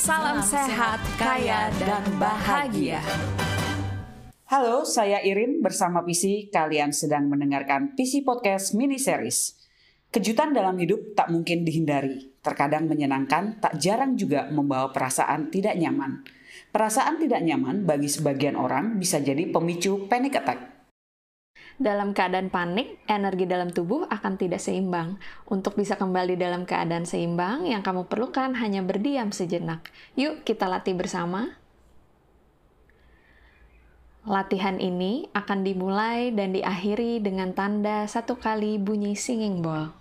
Salam sehat, kaya, dan bahagia. Halo, saya Irin bersama PC. Kalian sedang mendengarkan PC Podcast Mini Series. Kejutan dalam hidup tak mungkin dihindari. Terkadang menyenangkan, tak jarang juga membawa perasaan tidak nyaman. Perasaan tidak nyaman bagi sebagian orang bisa jadi pemicu panic attack dalam keadaan panik, energi dalam tubuh akan tidak seimbang. Untuk bisa kembali dalam keadaan seimbang, yang kamu perlukan hanya berdiam sejenak. Yuk, kita latih bersama. Latihan ini akan dimulai dan diakhiri dengan tanda satu kali bunyi singing bowl.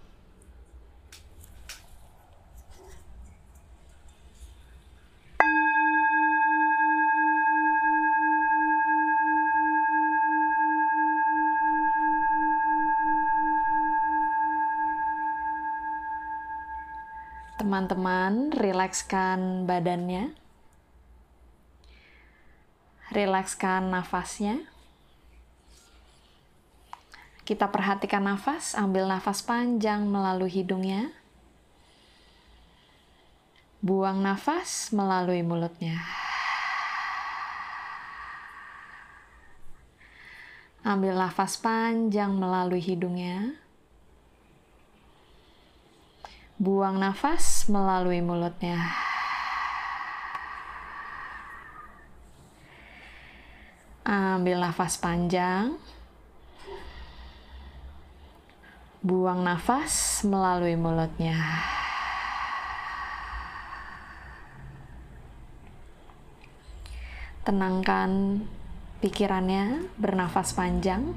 Teman-teman, rilekskan badannya. Rilekskan nafasnya. Kita perhatikan nafas, ambil nafas panjang melalui hidungnya. Buang nafas melalui mulutnya. Ambil nafas panjang melalui hidungnya. Buang nafas melalui mulutnya. Ambil nafas panjang. Buang nafas melalui mulutnya. Tenangkan pikirannya, bernafas panjang.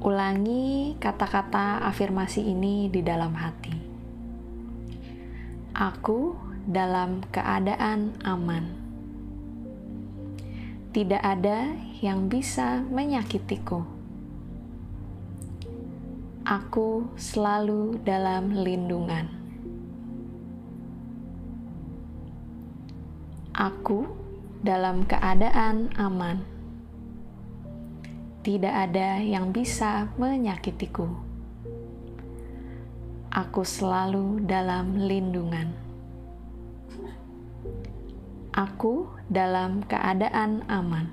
Ulangi kata-kata afirmasi ini di dalam hati. Aku dalam keadaan aman. Tidak ada yang bisa menyakitiku. Aku selalu dalam lindungan. Aku dalam keadaan aman. Tidak ada yang bisa menyakitiku aku selalu dalam lindungan. Aku dalam keadaan aman.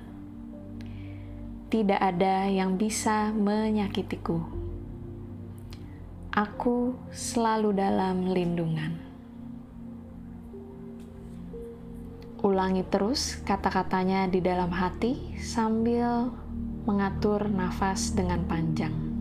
Tidak ada yang bisa menyakitiku. Aku selalu dalam lindungan. Ulangi terus kata-katanya di dalam hati sambil mengatur nafas dengan panjang.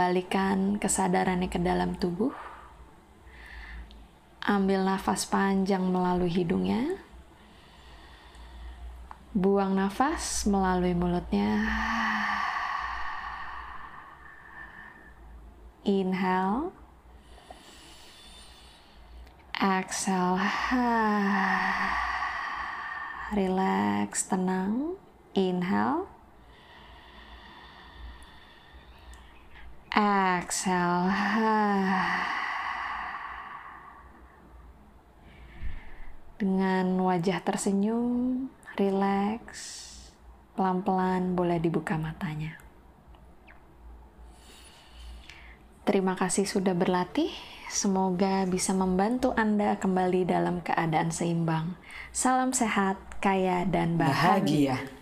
Kembalikan kesadarannya ke dalam tubuh. Ambil nafas panjang melalui hidungnya. Buang nafas melalui mulutnya. Inhale. Exhale. Relax, tenang. Inhale. Exhale. Dengan wajah tersenyum, relax, pelan-pelan boleh dibuka matanya. Terima kasih sudah berlatih. Semoga bisa membantu Anda kembali dalam keadaan seimbang. Salam sehat, kaya, dan bahagia. Bahagia.